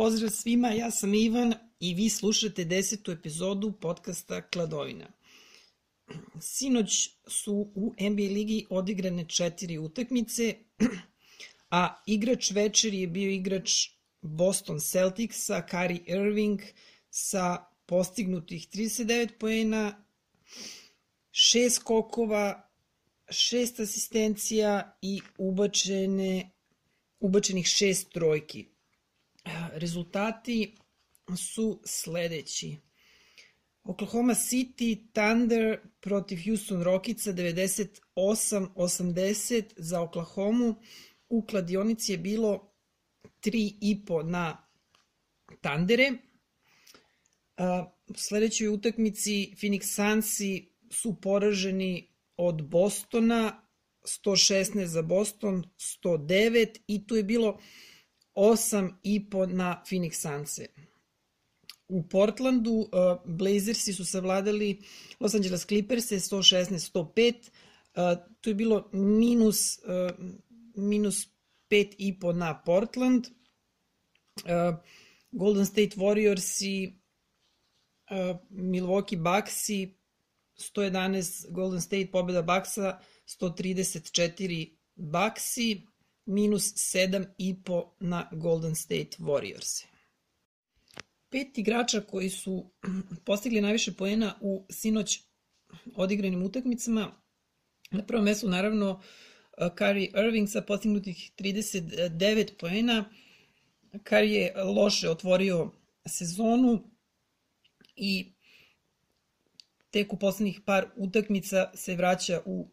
pozdrav svima, ja sam Ivan i vi slušate desetu epizodu podcasta Kladovina. Sinoć su u NBA ligi odigrane četiri utakmice, a igrač večeri je bio igrač Boston Celticsa, Kari Irving, sa postignutih 39 poena, šest skokova, šest asistencija i ubačene, ubačenih šest trojki. Rezultati su sledeći. Oklahoma City Thunder protiv Houston Rocketsa 98-80 za Oklahoma. U kladionici je bilo 3,5 na Thundere. U sledećoj utakmici Phoenix Sunsi su poraženi od Bostona 116 za Boston, 109 i tu je bilo 8,5 na Phoenix Sunse. U Portlandu uh, Blazersi su savladali Los Angeles Clippers 116-105. Uh, tu je bilo minus, uh, minus 5,5 na Portland. Uh, Golden State Warriors i uh, Milwaukee Bucksi 111 Golden State pobjeda Bucksa 134 Bucksi minus 7,5 na Golden State Warriors. Pet igrača koji su postigli najviše poena u sinoć odigranim utakmicama. Na prvom mestu naravno Kari Irving sa postignutih 39 poena. Kari je loše otvorio sezonu i tek u poslednjih par utakmica se vraća u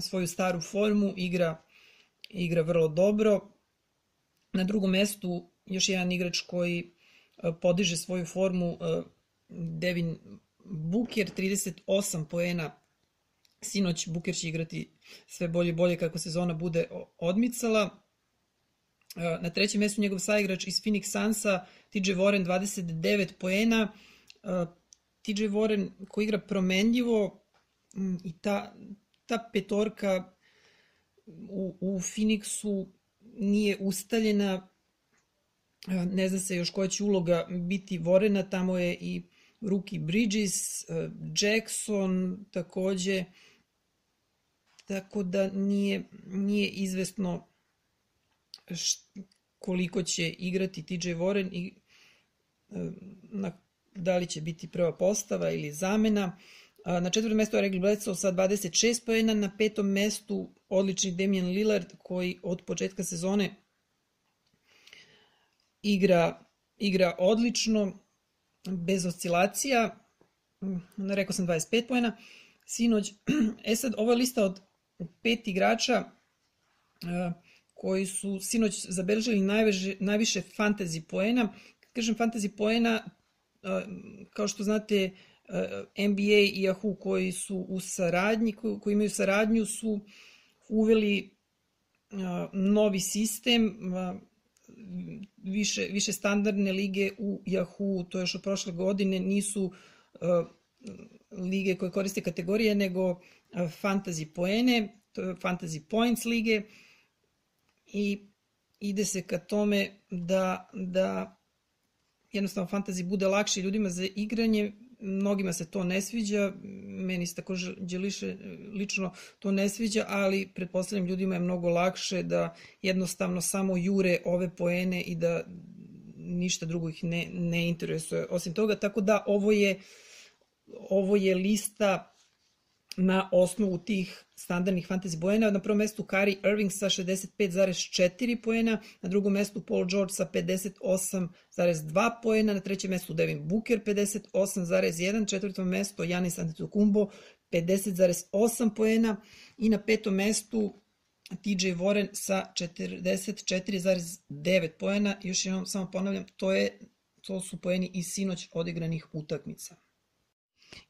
svoju staru formu, igra igra vrlo dobro. Na drugom mestu još jedan igrač koji e, podiže svoju formu e, Devin Booker, 38 poena sinoć Booker će igrati sve bolje i bolje kako sezona bude odmicala. E, na trećem mestu njegov saigrač iz Phoenix Sunsa, TJ Warren 29 poena. TJ Warren koji igra promenljivo i ta, ta petorka u, u Phoenixu nije ustaljena, ne zna se još koja će uloga biti Vorena, tamo je i Ruki Bridges, Jackson takođe, tako da nije, nije izvesno koliko će igrati TJ Warren i na, da li će biti prva postava ili zamena. Na četvrtom mestu je Regli Bledsoe sa 26 pojena, na petom mestu odlični Damian Lillard koji od početka sezone igra, igra odlično, bez oscilacija, rekao sam 25 pojena, sinoć, e sad, ova lista od pet igrača koji su sinoć zabeležili najviše, najviše fantasy poena, kažem fantasy poena, kao što znate, NBA i Yahoo koji su u saradnji, koji imaju saradnju su uveli novi sistem više, više standardne lige u Yahoo, to još od prošle godine, nisu lige koje koriste kategorije, nego fantasy poene, to je fantasy points lige i ide se ka tome da, da jednostavno fantasy bude lakše ljudima za igranje, mnogima se to ne sviđa, meni se takođe liše, lično to ne sviđa, ali pretpostavljam ljudima je mnogo lakše da jednostavno samo jure ove poene i da ništa drugo ih ne, ne interesuje. Osim toga, tako da ovo je ovo je lista na osnovu tih standardnih fantasy poena. Na prvom mestu Kari Irving sa 65,4 poena, na drugom mestu Paul George sa 58,2 poena, na trećem mestu Devin Booker 58,1, četvrtom mesto Janis Antetokounmpo 50,8 poena i na petom mestu TJ Warren sa 44,9 poena. Još jednom samo ponavljam, to, je, to su poeni iz sinoć odigranih utakmica.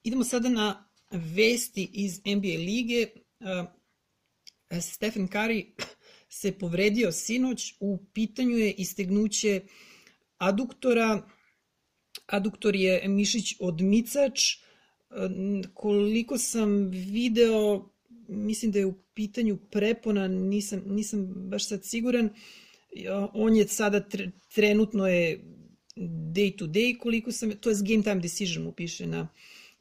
Idemo sada na vesti iz NBA lige. Stephen Curry se povredio sinoć, u pitanju je istegnuće aduktora. Aduktor je mišić odmicač. Koliko sam video, mislim da je u pitanju prepona, nisam, nisam baš sad siguran. On je sada trenutno je day to day, koliko sam, to je game time decision mu piše na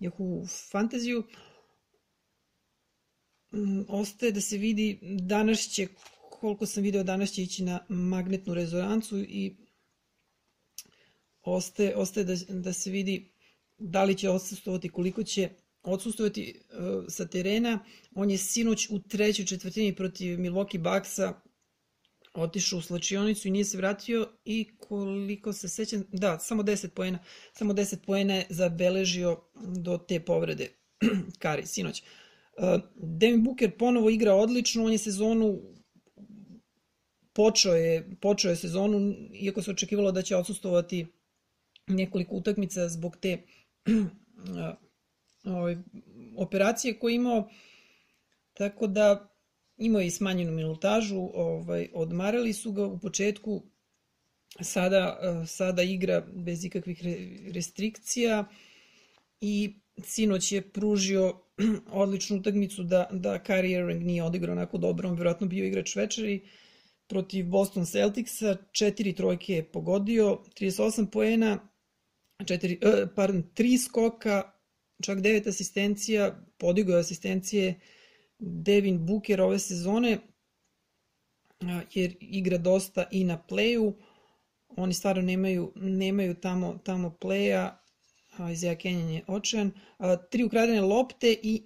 Yahoo Fantasiju. Mm, ostaje da se vidi, danas će, koliko sam video, danas će ići na magnetnu rezonancu i ostaje, ostaje da, da se vidi da li će odsustovati, koliko će odsustovati uh, sa terena. On je sinoć u trećoj četvrtini protiv Milwaukee Bucksa otišao u slačionicu i nije se vratio i koliko se sećam, da, samo 10 poena, samo 10 poena je zabeležio do te povrede Kari, sinoć. Uh, Devin Booker ponovo igra odlično, on je sezonu počeo je, počeo je sezonu, iako se očekivalo da će odsustovati nekoliko utakmica zbog te ovaj, operacije koje imao, tako da imao je i smanjenu minutažu, ovaj, odmarali su ga u početku, sada, sada igra bez ikakvih restrikcija i sinoć je pružio odličnu utakmicu da, da Kyrie Irving nije odigrao onako dobro, on vjerojatno bio igrač večeri protiv Boston Celticsa, četiri trojke je pogodio, 38 poena, četiri, uh, pardon, tri skoka, čak devet asistencija, podigao asistencije Devin Booker ove sezone, jer igra dosta i na playu, oni stvarno nemaju, nemaju tamo, tamo playa, Isaiah Kenyon je očajan, tri ukradene lopte i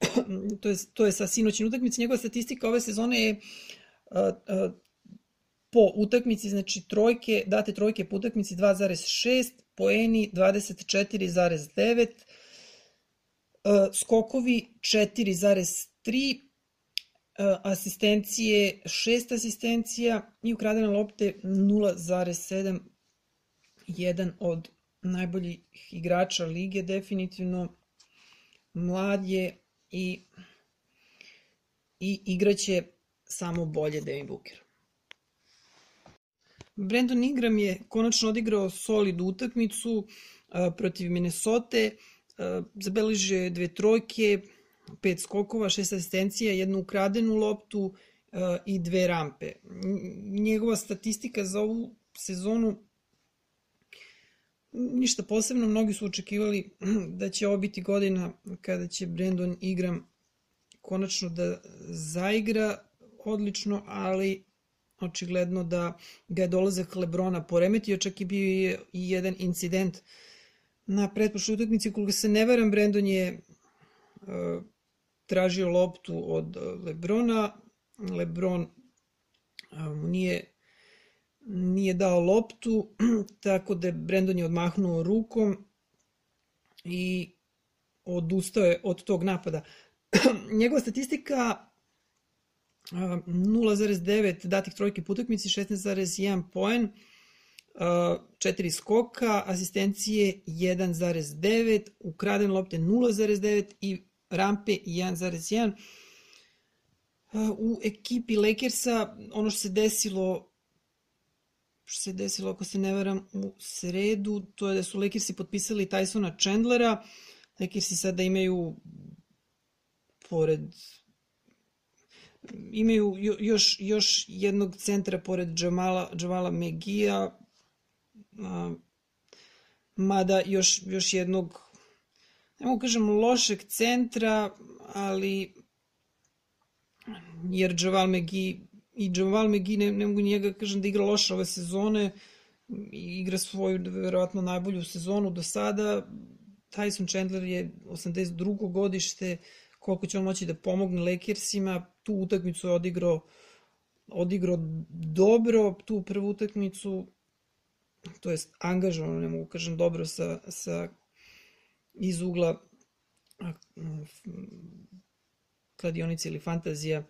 to je, to je sa sinoćim utakmici, njegova statistika ove sezone je po utakmici, znači trojke, date trojke po utakmici 2,6, poeni 24,9, e, skokovi 4,3, e, asistencije 6 asistencija i ukradene lopte 0,7, jedan od najboljih igrača lige, definitivno mlad je i, i igraće samo bolje Devin Booker. Brandon Ingram je konačno odigrao solid utakmicu protiv Minnesota, zabeležio je dve trojke, pet skokova, šest asistencija, jednu ukradenu loptu i dve rampe. Njegova statistika za ovu sezonu ništa posebno, mnogi su očekivali da će ovo biti godina kada će Brandon Ingram konačno da zaigra odlično, ali očigledno da ga je dolazak Lebrona poremetio, čak i bio je i jedan incident na pretpošloj utakmici, koliko se ne veram, Brandon je uh, tražio loptu od Lebrona, Lebron uh, mu nije nije dao loptu, tako da Brandon je odmahnuo rukom i odustao je od tog napada. Njegova statistika 0,9 datih trojke po utakmici, 16,1 poen, 4 skoka, asistencije 1,9, ukraden lopte 0,9 i rampe 1,1. U ekipi Lakersa ono što se desilo što se desilo, ako se ne varam, u sredu, to je da su Lakersi potpisali Tysona Chandlera. Lakersi sada imaju pored imaju još, još jednog centra pored Jamala, Jamala Megija, mada još, još jednog, ne mogu kažem lošeg centra, ali jer Javal Megi i Javal Megi, ne, ne mogu njega kažem da igra loše ove sezone, igra svoju verovatno najbolju sezonu do sada. Tyson Chandler je 82. godište, koliko će on moći da pomogne Lakersima, tu utakmicu je odigrao odigrao dobro tu prvu utakmicu, to jest angažovano, ne mogu kažem dobro sa, sa iz ugla kladionice ili fantazija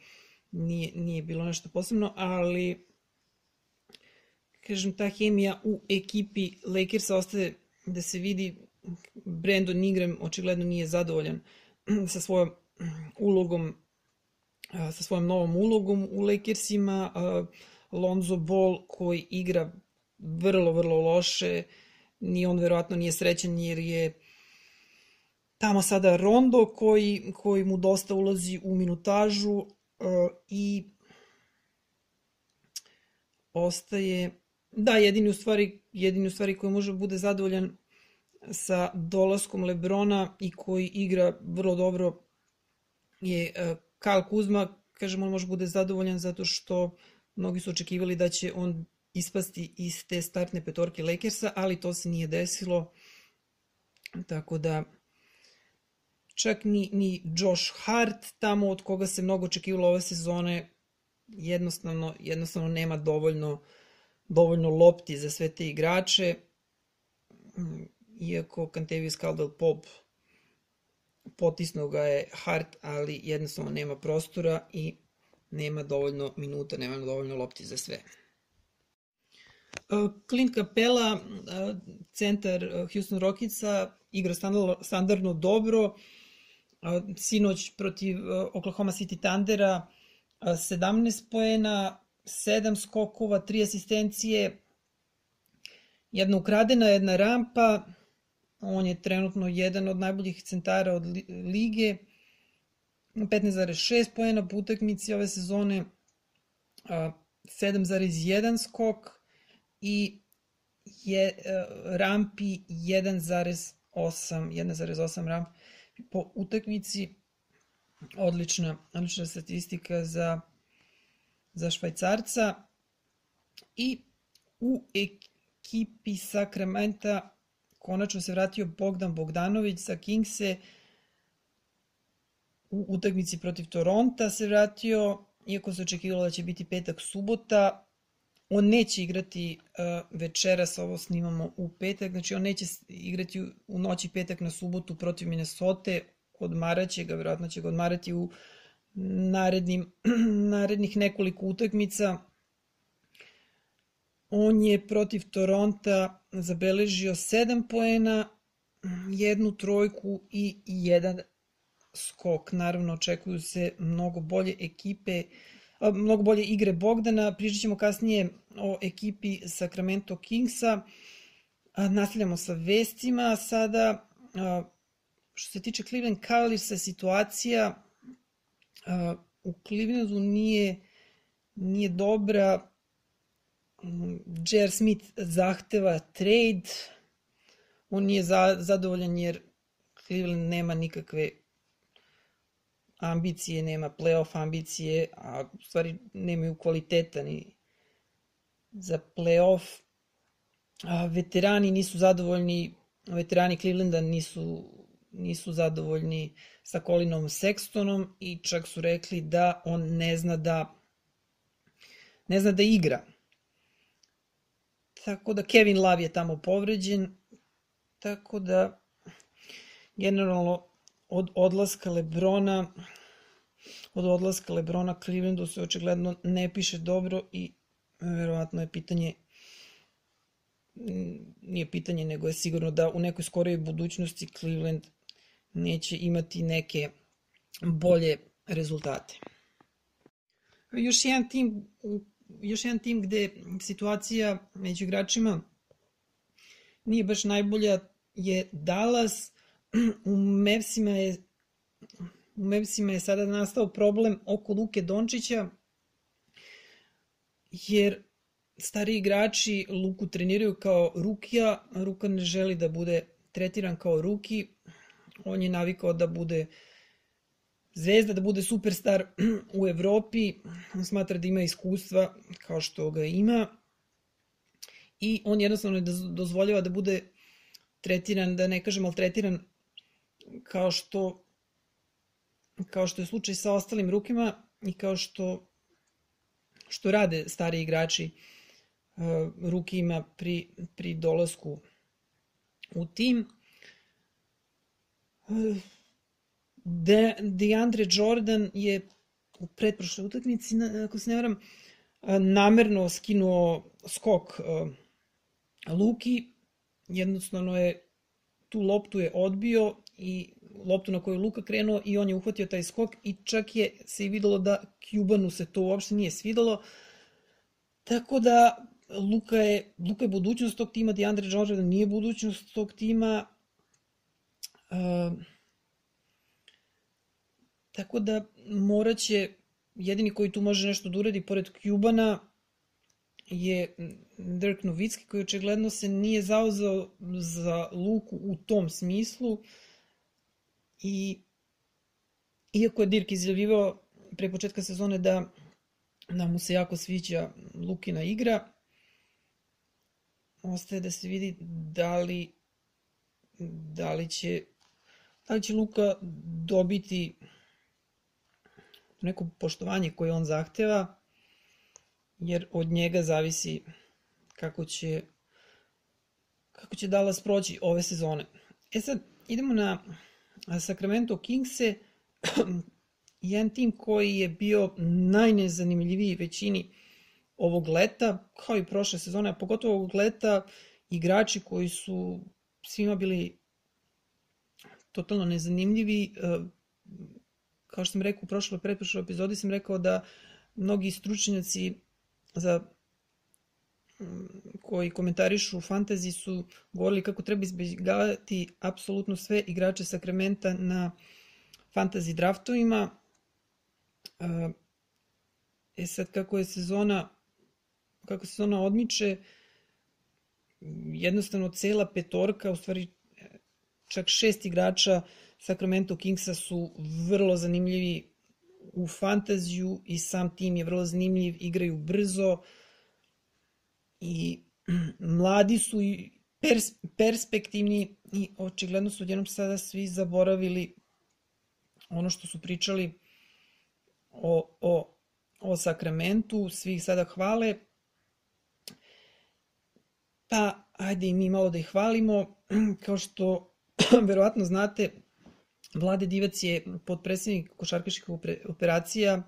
nije, nije bilo nešto posebno, ali kažem ta hemija u ekipi Lakersa ostaje da se vidi Brandon Ingram očigledno nije zadovoljan sa svojom ulogom sa svojom novom ulogom u Lakersima, Lonzo Ball koji igra vrlo, vrlo loše, ni on verovatno nije srećan jer je tamo sada Rondo koji, koji mu dosta ulazi u minutažu i ostaje Da, jedini u stvari, jedini u stvari koji može da bude zadovoljan sa dolaskom Lebrona i koji igra vrlo dobro je uh, Kyle Kuzma, kažem, on može bude zadovoljan zato što mnogi su očekivali da će on ispasti iz te startne petorke Lakersa, ali to se nije desilo. Tako da čak ni, ni Josh Hart tamo od koga se mnogo očekivalo ove sezone jednostavno, jednostavno nema dovoljno dovoljno lopti za sve te igrače iako Cantavius Caldwell Pop potisnuo ga je Hart, ali jednostavno nema prostora i nema dovoljno minuta, nema dovoljno lopti za sve. Clint Capella, centar Houston Rocketsa, igra standardno dobro. Sinoć protiv Oklahoma City Thundera 17 poena, 7 skokova, 3 asistencije, jedna ukradena, jedna rampa. On je trenutno jedan od najboljih centara od lige. 15,6 poena po utakmici ove sezone, 7,1 skok i je, e, rampi 1,8 1,8 rampi po utakmici odlična, odlična statistika za, za Švajcarca. I u ekipi Sakramenta konačno se vratio Bogdan Bogdanović sa Kingse u utakmici protiv Toronta se vratio, iako se očekivalo da će biti petak subota, on neće igrati uh, večeras, ovo snimamo u petak, znači on neće igrati u noći petak na subotu protiv Minnesota, odmaraće ga, vjerojatno će ga odmarati u narednim, narednih nekoliko utakmica. On je protiv Toronta zabeležio 7 poena, jednu trojku i jedan skok. Naravno, očekuju se mnogo bolje ekipe, mnogo bolje igre Bogdana. Pričat ćemo kasnije o ekipi Sacramento Kingsa. Nastavljamo sa vestima sada. Što se tiče Cleveland Cavaliersa, situacija u Clevelandu nije, nije dobra. J.R. Smith zahteva trade. On nije za, zadovoljan jer Cleveland nema nikakve ambicije, nema playoff ambicije, a u stvari nemaju kvaliteta ni za playoff. A, veterani nisu zadovoljni, veterani Clevelanda nisu nisu zadovoljni sa Colinom Sextonom i čak su rekli da on ne zna da ne zna da igra. Tako da Kevin Love je tamo povređen, tako da generalno od odlaska Lebrona od odlaska Lebrona Clevelandu se očigledno ne piše dobro i verovatno je pitanje nije pitanje, nego je sigurno da u nekoj skorijoj budućnosti Cleveland neće imati neke bolje rezultate. Još jedan tim, još jedan tim gde situacija među igračima nije baš najbolja je Dallas. U Mavsima je u Mavsima je sada nastao problem oko Luke Dončića jer stari igrači Luku treniraju kao rukija, Ruka ne želi da bude tretiran kao ruki, on je navikao da bude zvezda, da bude superstar u Evropi, on smatra da ima iskustva kao što ga ima. I on jednostavno ne dozvoljava da bude tretiran, da ne kažem maltretiran kao što kao što je slučaj sa ostalim rukima i kao što što rade stari igrači uh, rukima pri, pri dolasku u tim. De, DeAndre Jordan je u pretprošloj utakmici, ako se ne varam, namerno skinuo skok Luki, jednostavno je tu loptu je odbio i loptu na koju Luka krenuo i on je uhvatio taj skok i čak je se i videlo da Cubanu se to uopšte nije svidelo. Tako da Luka je, Luka je budućnost tog tima, DeAndre Jordan nije budućnost tog tima. Uh, tako da moraće, jedini koji tu može nešto da uradi pored Cubana, je Dirk Novicki koji očigledno se nije zauzao za Luku u tom smislu i iako je Dirk izjavivao pre početka sezone da, da mu se jako sviđa Lukina igra, ostaje da se vidi da li, da li će da li će Luka dobiti neko poštovanje koje on zahteva, jer od njega zavisi kako će kako će Dallas proći ove sezone. E sad, idemo na Sacramento Kingse, jedan tim koji je bio najnezanimljiviji većini ovog leta, kao i prošle sezone, a pogotovo ovog leta, igrači koji su svima bili totalno nezanimljivi, e, kao što sam rekao u prošloj pretprošloj epizodi, sam rekao da mnogi stručnjaci za koji komentarišu fantasy su govorili kako treba izbjegavati apsolutno sve igrače Sakramenta na fantasy draftovima. E sad kako je sezona kako sezona odmiče jednostavno cela petorka, u stvari čak šest igrača Sacramento Kingsa su vrlo zanimljivi u fantaziju i sam tim je vrlo zanimljiv, igraju brzo i mladi su i pers perspektivni i očigledno su odjednom sada svi zaboravili ono što su pričali o, o, o Sakramentu, svi ih sada hvale. Pa, ajde i mi malo da ih hvalimo. Kao što verovatno znate, Vlade Divac je podpredsednik košarkaških operacija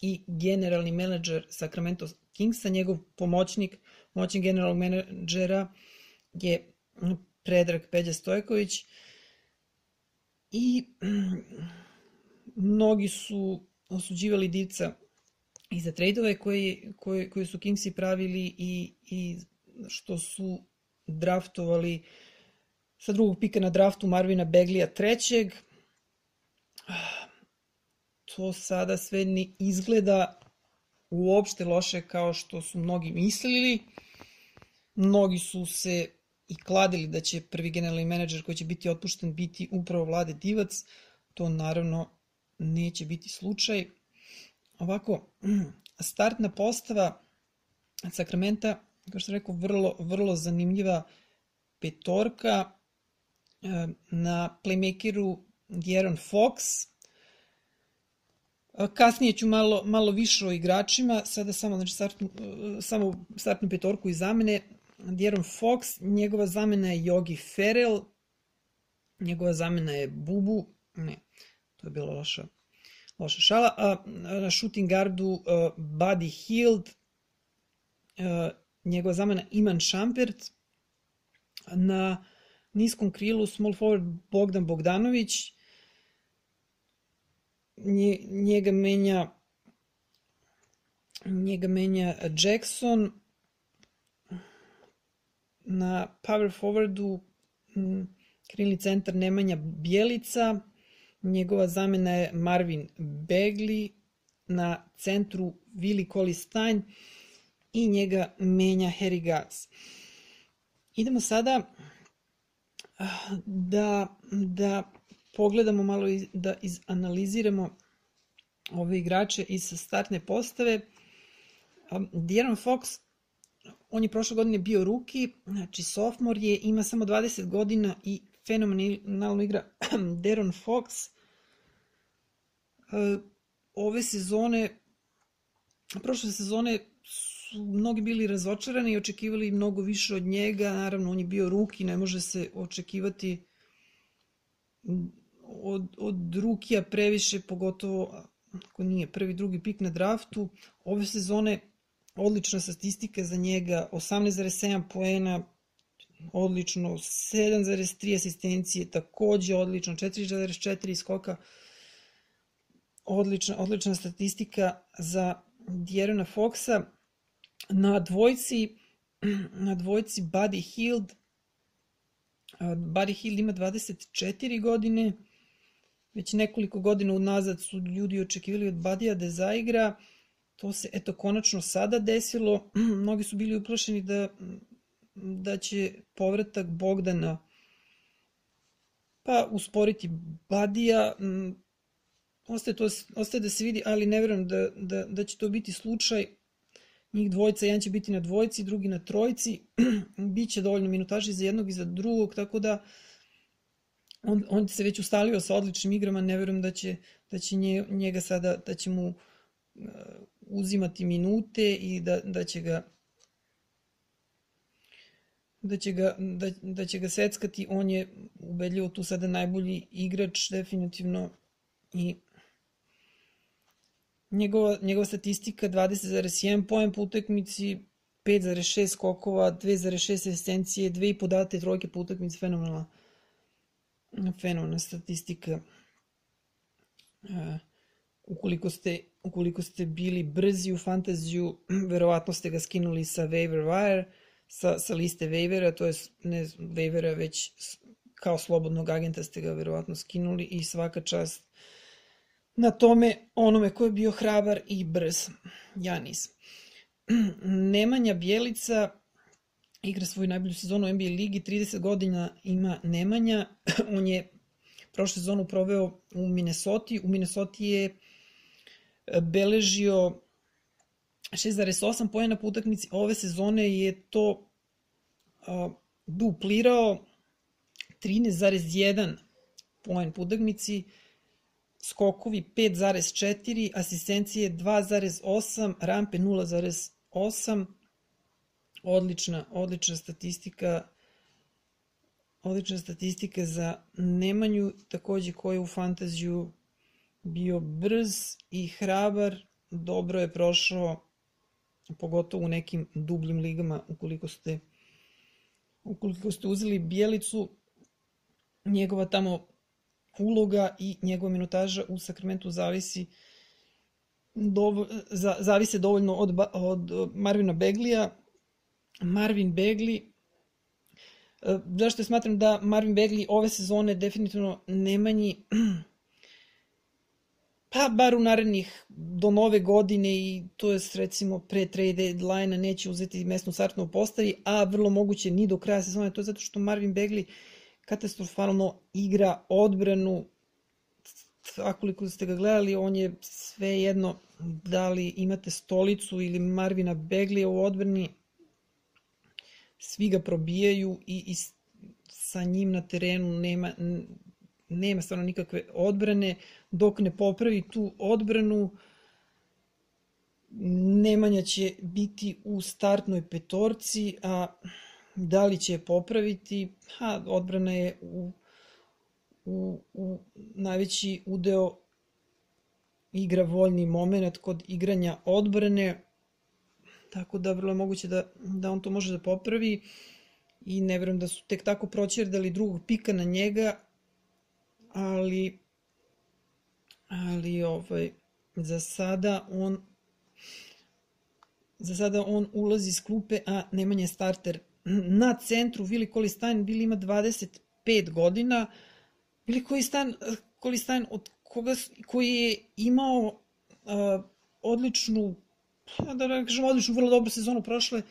i generalni menadžer Sacramento Kingsa, njegov pomoćnik, moćni generalnog menadžera je Predrag Peđa Stojković i mnogi su osuđivali Divca i za trejdove koje, koje, koje su Kingsi pravili i, i što su draftovali sa drugog pika na draftu Marvina Beglija trećeg, to sada sve ne izgleda uopšte loše kao što su mnogi mislili. Mnogi su se i kladili da će prvi generalni menadžer koji će biti otpušten biti upravo Vlade Divac. To naravno neće biti slučaj. Ovako, startna postava Sakramenta, kao što rekao, vrlo, vrlo zanimljiva petorka. E, na playmakeru Djeron Fox. Kasnije ću malo, malo više o igračima, sada samo, znači, startnu, samo startnu petorku i zamene. Djeron Fox, njegova zamena je Yogi Ferrell, njegova zamena je Bubu, ne, to je bila loša, loša šala. A, na shooting guardu uh, Buddy Hield, uh, njegova zamena Iman Šampert, na niskom krilu small forward Bogdan Bogdanović, njega menja njega menja Jackson na power forwardu krilni centar Nemanja Bjelica njegova zamena je Marvin Begli na centru Vili Kolistein i njega menja Harry Gas. Idemo sada ah, da, da pogledamo malo i da izanaliziramo ove igrače iz startne postave. De'Aaron Fox, on je prošle godine bio ruki, znači sophomore je, ima samo 20 godina i fenomenalno igra De'Aaron Fox. Ove sezone, prošle sezone su mnogi bili razočarani i očekivali mnogo više od njega, naravno on je bio ruki, ne može se očekivati od, od Rukija previše, pogotovo ako nije prvi, drugi pik na draftu. Ove sezone odlična statistika za njega, 18,7 poena, odlično, 7,3 asistencije, takođe odlično, 4,4 skoka, odlična, odlična statistika za Djerona Foxa. Na dvojci, na dvojci Buddy Hield, Buddy Hield ima 24 godine, Već nekoliko godina unazad su ljudi očekivali od Badija da zaigra. to se eto konačno sada desilo. Mnogi su bili uplašeni da, da će povratak Bogdana pa usporiti Badija. Ostaje, to, ostaje da se vidi, ali ne verujem da, da, da će to biti slučaj. Njih dvojica, jedan će biti na dvojici, drugi na trojici. Biće dovoljno minutaži za jednog i za drugog, tako da on, on se već ustalio sa odličnim igrama, ne verujem da će, da će njega sada, da će mu uh, uzimati minute i da, da će ga da će, ga, da, da će ga seckati, on je ubedljivo tu sada najbolji igrač definitivno i njegova, njegova statistika 20,1 poen po utakmici, 5,6 skokova, 2,6 asistencije, 2,5 date trojke po utakmici, fenomenalna fenomenalna statistika. Uh, ukoliko ste, ukoliko ste bili brzi u fantaziju, verovatno ste ga skinuli sa waiver wire, sa, sa liste waivera, to je ne waivera, već kao slobodnog agenta ste ga verovatno skinuli i svaka čast na tome onome ko je bio hrabar i brz. Ja nisam. Nemanja Bjelica igra svoju najbolju sezonu u NBA ligi, 30 godina ima Nemanja, on je prošle sezonu proveo u Minnesota, u Minnesota je e, beležio 6,8 pojena po utakmici, ove sezone je to a, duplirao 13,1 poen po utakmici, skokovi 5,4, asistencije 2,8, rampe 0,8, odlična, odlična statistika odlična statistika za Nemanju, takođe koji u fantaziju bio brz i hrabar, dobro je prošao pogotovo u nekim dubljim ligama ukoliko ste ukoliko ste uzeli Bijelicu njegova tamo uloga i njegova minutaža u Sakramentu zavisi dovo, za, zavise dovoljno od, od Marvina Beglija Marvin Begli e, zašto smatram da Marvin Begli ove sezone definitivno ne manji pa bar u narednih do nove godine i to je recimo pre trade deadline neće uzeti mesnu startnu u postavi, a vrlo moguće ni do kraja sezone, to je zato što Marvin Begli katastrofalno igra odbranu. Akoliko ste ga gledali, on je sve jedno da li imate stolicu ili Marvina Beglija u odbrani, svi ga probijaju i, i sa njim na terenu nema, nema stvarno nikakve odbrane, dok ne popravi tu odbranu, Nemanja će biti u startnoj petorci, a da li će je popraviti, ha, odbrana je u, u, u najveći udeo igra voljni moment kod igranja odbrane, Tako da vrlo je moguće da, da on to može da popravi i ne verujem da su tek tako proćerdali drugog pika na njega, ali ali ovaj za sada on za sada on ulazi iz klupe, a Nemanja starter. Na centru Vili Kolistajn, Vili ima 25 godina, Vili Kolistajn, Kolistajn od koga, koji je imao uh, odličnu da ne kažem odličnu, vrlo dobru sezonu prošle,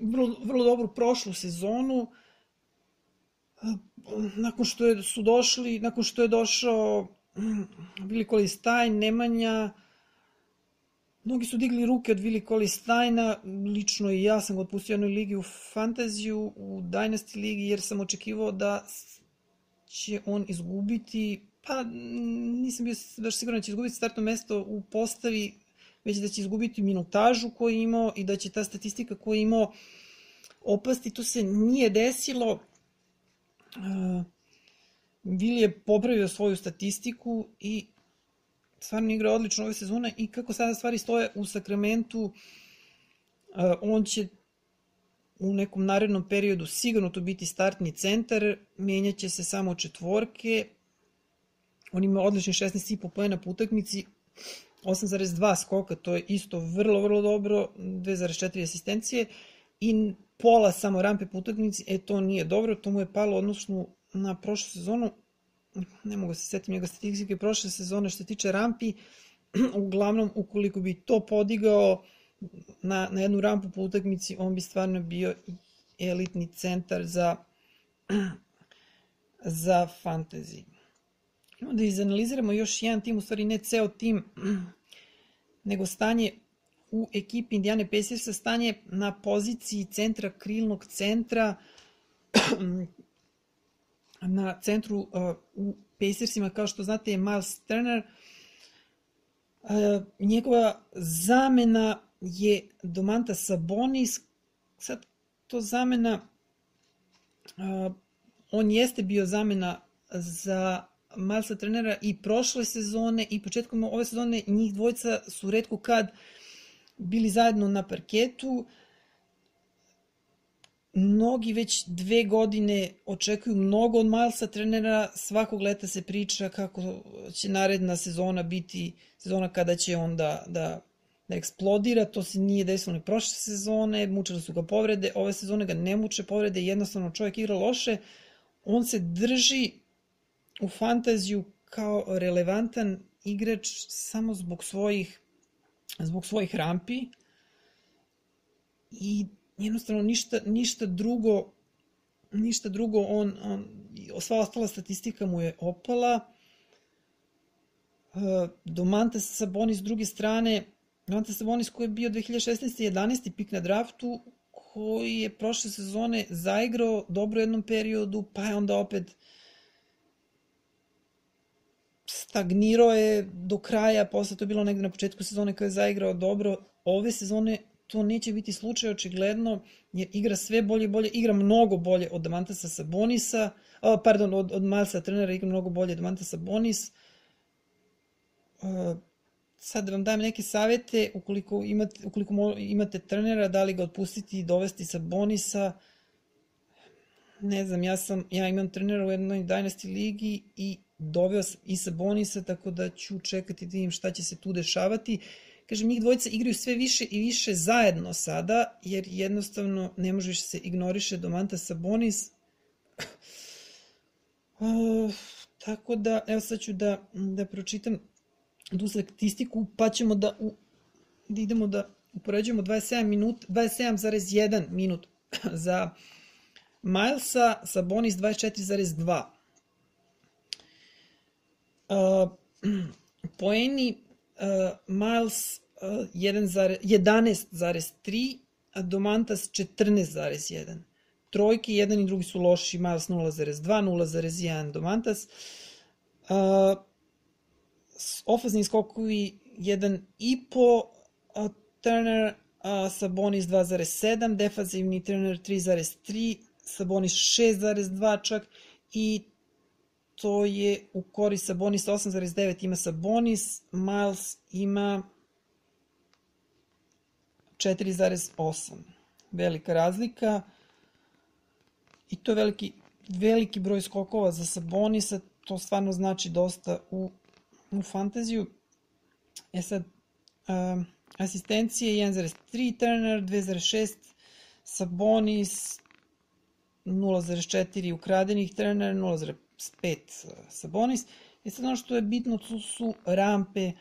vrlo, vrlo dobru prošlu sezonu, nakon što je, su došli, nakon što je došao Vili Kolistajn, Nemanja, mnogi su digli ruke od Vili Kolistajna, lično i ja sam ga otpustio jednoj ligi u Fantaziju, u Dynasty ligi, jer sam očekivao da će on izgubiti Pa nisam bio baš siguran da će izgubiti startno mesto u postavi, već da će izgubiti minutažu koju je imao i da će ta statistika koju je imao opasti. To se nije desilo. Uh, Vili je popravio svoju statistiku i stvarno igra odlično ove sezone i kako sada stvari stoje u Sakramentu, uh, on će u nekom narednom periodu sigurno to biti startni centar, menjaće se samo četvorke, On ima odlični 16,5 pojena po utakmici, 8,2 skoka, to je isto vrlo, vrlo dobro, 2,4 asistencije i pola samo rampe po utakmici, e to nije dobro, to mu je palo odnosno na prošlu sezonu, ne mogu se setiti njega statistike prošle sezone što se tiče rampi, uglavnom, ukoliko bi to podigao na, na jednu rampu po utakmici, on bi stvarno bio elitni centar za, za fantasy. Da izanaliziramo još jedan tim, u stvari ne ceo tim, nego stanje u ekipi Indiane Pacersa, stanje na poziciji centra, krilnog centra, na centru uh, u Pacersima, kao što znate, je Miles Turner. Uh, njegova zamena je Domanta Sabonis. Sad, to zamena, uh, on jeste bio zamena za Milesa Turnera i prošle sezone i početkom ove sezone njih dvojca su redko kad bili zajedno na parketu. Mnogi već dve godine očekuju mnogo od Milesa trenera, svakog leta se priča kako će naredna sezona biti sezona kada će on da, da, da eksplodira, to se nije desilo ni prošle sezone, mučile su ga povrede, ove sezone ga ne muče povrede, jednostavno čovjek igra loše, on se drži u fantaziju kao relevantan igrač samo zbog svojih zbog svojih rampi i jednostavno ništa, ništa drugo ništa drugo on, on sva ostala statistika mu je opala uh, Domantas Sabonis s druge strane Domantas Sabonis koji je bio 2016. 11. pik na draftu koji je prošle sezone zaigrao dobro u jednom periodu pa je onda opet stagnirao je do kraja, posle to je bilo negde na početku sezone kada je zaigrao dobro, ove sezone to neće biti slučaj očigledno, jer igra sve bolje i bolje, igra mnogo bolje od Damantasa Sabonisa, uh, pardon, od, od Milesa trenera igra mnogo bolje od Damantasa Sabonis. Uh, sad da vam dajem neke savete, ukoliko imate, ukoliko imate trenera, da li ga otpustiti i dovesti Sabonisa, ne znam, ja sam, ja imam trenera u jednoj Dynasty ligi i doveo i Sabonisa, tako da ću čekati da vidim šta će se tu dešavati. Kažem, njih dvojica igraju sve više i više zajedno sada, jer jednostavno ne možeš se ignoriše Domanta Sabonis. uh, tako da, evo sad ću da, da pročitam tu statistiku, pa ćemo da, u, da idemo da upoređujemo 27 minut, 27,1 minut za Milesa, Sabonis 24,2. Uh, poeni uh, Miles uh, 11,3, a Domantas 14,1. Trojke, jedan i drugi su loši, Miles 0,2, 0,1 Domantas. Uh, ofazni skokovi 1,5, uh, Turner, uh, Sabonis 2,7, defazivni Turner 3,3, Sabonis 6,2 čak i to je u korist Sabonis 8,9 ima Sabonis, Miles ima 4,8. Velika razlika. I to je veliki, veliki broj skokova za Sabonisa, to stvarno znači dosta u, u fantaziju. E sad, um, asistencije 1,3 Turner, 2,6 Sabonis, 0,4 ukradenih Turner, 0,5 5 uh, Sabonis. I sad ono što je bitno, to su rampe.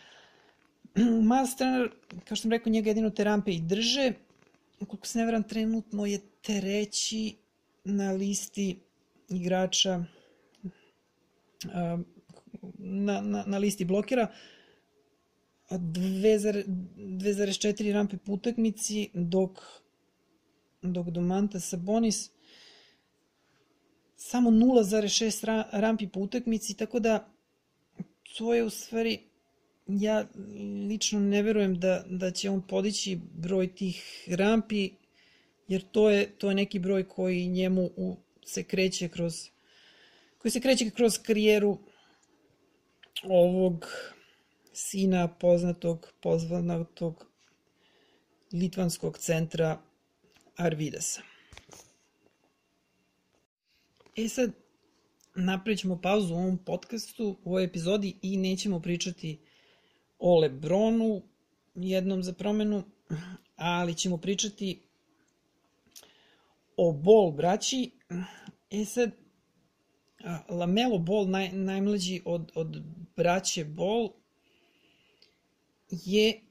Miles Turner, kao što sam rekao, njega jedino te rampe i drže. Koliko se ne veram, trenutno je treći na listi igrača uh, na, na, na listi blokira 2,4 rampe po utakmici, dok, dok Domanta Sabonis samo 0,6 rampi po utakmici, tako da to je u stvari, ja lično ne verujem da, da će on podići broj tih rampi, jer to je, to je neki broj koji njemu u, se kreće kroz koji se kreće kroz karijeru ovog sina poznatog, pozvanatog litvanskog centra Arvidesa. E sad, napravit pauzu u ovom podcastu, u ovoj epizodi i nećemo pričati o Lebronu jednom za promenu, ali ćemo pričati o Bol braći. E sad, Lamelo Bol, naj, najmlađi od, od braće Bol, je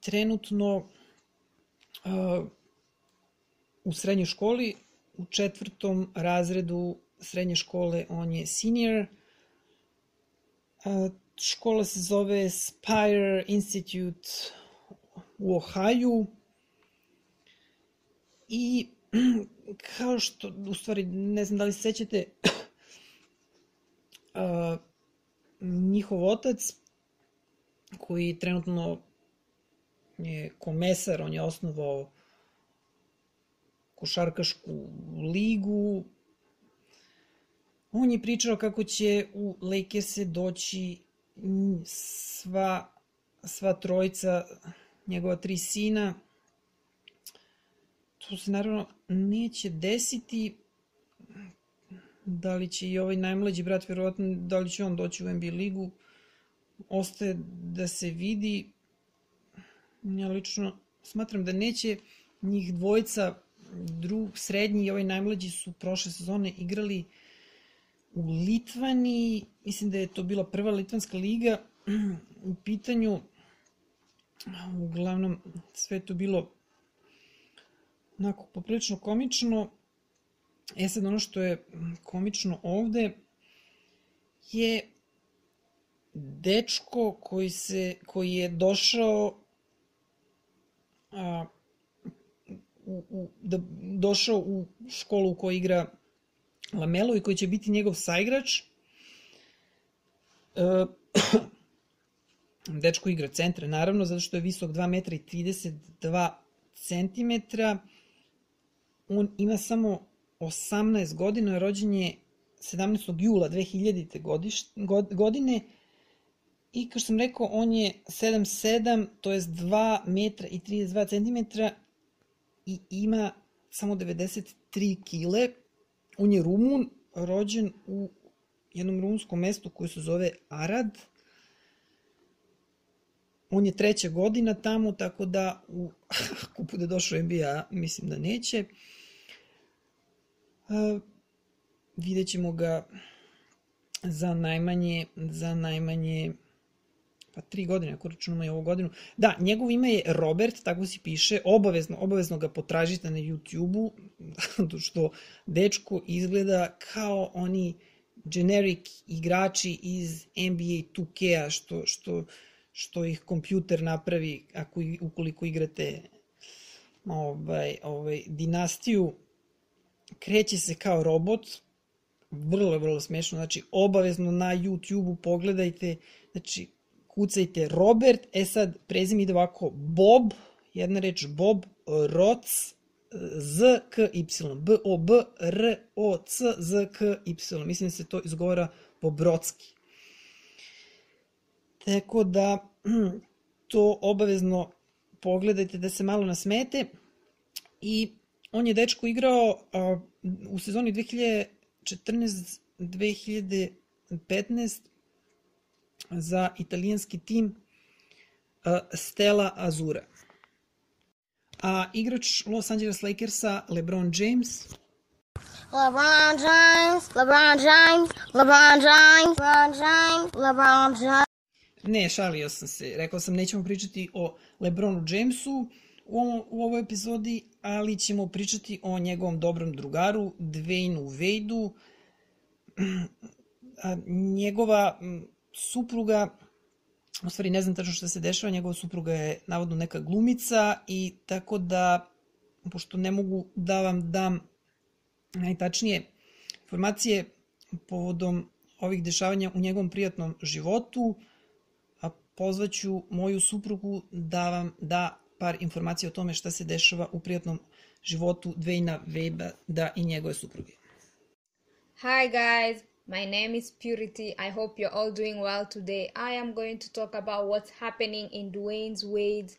trenutno uh, u srednjoj školi, u četvrtom razredu srednje škole on je senior. Uh, škola se zove Spire Institute u Ohaju i kao što, u stvari, ne znam da li se sećate, uh, njihov otac, koji trenutno je komesar, on je osnovao košarkašku ligu, on je pričao kako će u Lakers-e doći sva, sva trojica, njegova tri sina, to se naravno neće desiti, da li će i ovaj najmlađi brat, verovatno, da li će on doći u NBA ligu, ostaje da se vidi. Ja lično smatram da neće njih dvojica, drug, srednji i ovaj najmlađi su prošle sezone igrali u Litvani, mislim da je to bila prva litvanska liga u pitanju, uglavnom sve to bilo onako poprilično komično. E sad ono što je komično ovde je dečko koji, se, koji je došao a, u, u, da, došao u školu u kojoj igra Lamelo i koji će biti njegov saigrač. E, dečko igra centra, naravno, zato što je visok 2 metra i 32 centimetra. On ima samo 18 godina, rođen je 17. jula 2000. Godiš, godine i kao što sam rekao, on je 7'7, to je 2 metra i 32 cm i ima samo 93 kile. On je Rumun, rođen u jednom rumunskom mestu koje se zove Arad. On je treća godina tamo, tako da u, ako bude došao NBA, mislim da neće. Uh, vidjet ćemo ga za najmanje, za najmanje pa tri godine, ako računamo i ovu godinu. Da, njegov ime je Robert, tako se piše, obavezno, obavezno ga potražite na YouTube-u, zato što dečko izgleda kao oni generic igrači iz NBA 2K-a, što, što, što ih kompjuter napravi ako, ukoliko igrate ovaj, ovaj, dinastiju, kreće se kao robot, vrlo, vrlo smešno, znači obavezno na YouTube-u pogledajte, znači kucajte Robert, e sad prezim ide ovako Bob, jedna reč Bob, Roc, Z, K, Y, B, O, B, R, O, C, Z, K, Y. Mislim da se to izgovara po brodski. Tako da, to obavezno pogledajte da se malo nasmete. I on je dečko igrao a, u sezoni 2014-2015 za italijanski tim Stella Azura. A igrač Los Angeles Lakersa LeBron James LeBron James, LeBron James, LeBron James, LeBron James, LeBron James. Ne, šalio sam se. Rekao sam nećemo pričati o LeBronu Jamesu u, ovom, u ovoj epizodi, ali ćemo pričati o njegovom dobrom drugaru, Dwaynu Vadeu. Njegova supruga, u stvari ne znam tačno šta se dešava, njegova supruga je navodno neka glumica i tako da, pošto ne mogu da vam dam najtačnije informacije povodom ovih dešavanja u njegovom prijatnom životu, a pozvaću moju suprugu da vam da par informacija o tome šta se dešava u prijatnom životu Dvejna Weba da i njegove supruge. Hi guys, My name is Purity. I hope you're all doing well today. I am going to talk about what's happening in Dwayne's Wade's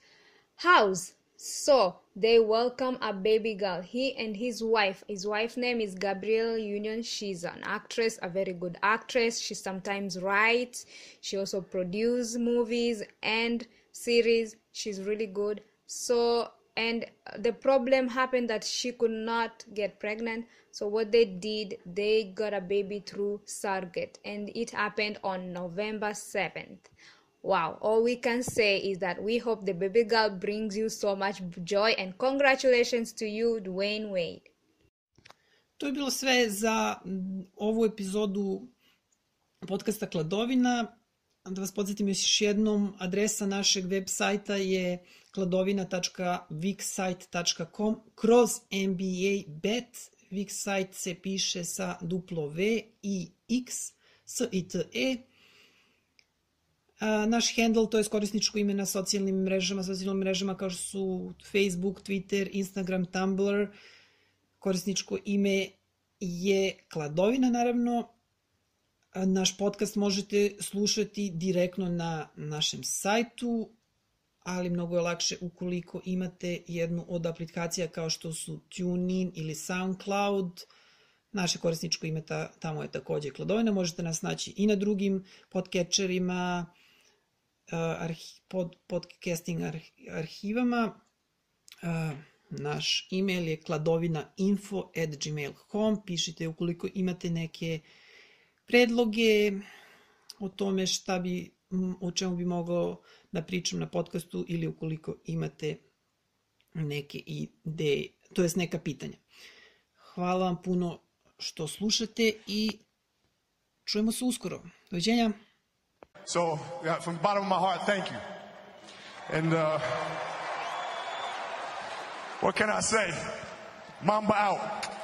house. So they welcome a baby girl. He and his wife. His wife name is Gabrielle Union. She's an actress, a very good actress. She sometimes writes. She also produces movies and series. She's really good. So and the problem happened that she could not get pregnant so what they did they got a baby through surrogate and it happened on november 7th Wow, all we can say is that we hope the baby girl brings you so much joy and congratulations to you, Dwayne Wade. To je bilo sve za mm, ovu epizodu podcasta Kladovina. Da vas podsjetim još jednom, adresa našeg web sajta je kladovina.viksite.com kroz NBA bet. Viksite se piše sa duplo V i X, S i T E. Naš handle, to je korisničko ime na socijalnim mrežama, socijalnim mrežama kao što su Facebook, Twitter, Instagram, Tumblr. Korisničko ime je Kladovina, naravno. Naš podcast možete slušati direktno na našem sajtu, ali mnogo je lakše ukoliko imate jednu od aplikacija kao što su TuneIn ili SoundCloud. Naše korisničko ime ta, tamo je takođe Kladovina. Možete nas naći i na drugim podcatcherima, arhi, pod, podcasting arhivama. Naš email je kladovinainfo.gmail.com. Pišite ukoliko imate neke predloge o tome šta bi, o čemu bi mogao da pričam na podcastu ili ukoliko imate neke ideje, to jest neka pitanja. Hvala vam puno što slušate i čujemo se uskoro. Doviđenja. So, yeah, from the bottom of my heart, thank you. And uh, what can I say? Mamba out.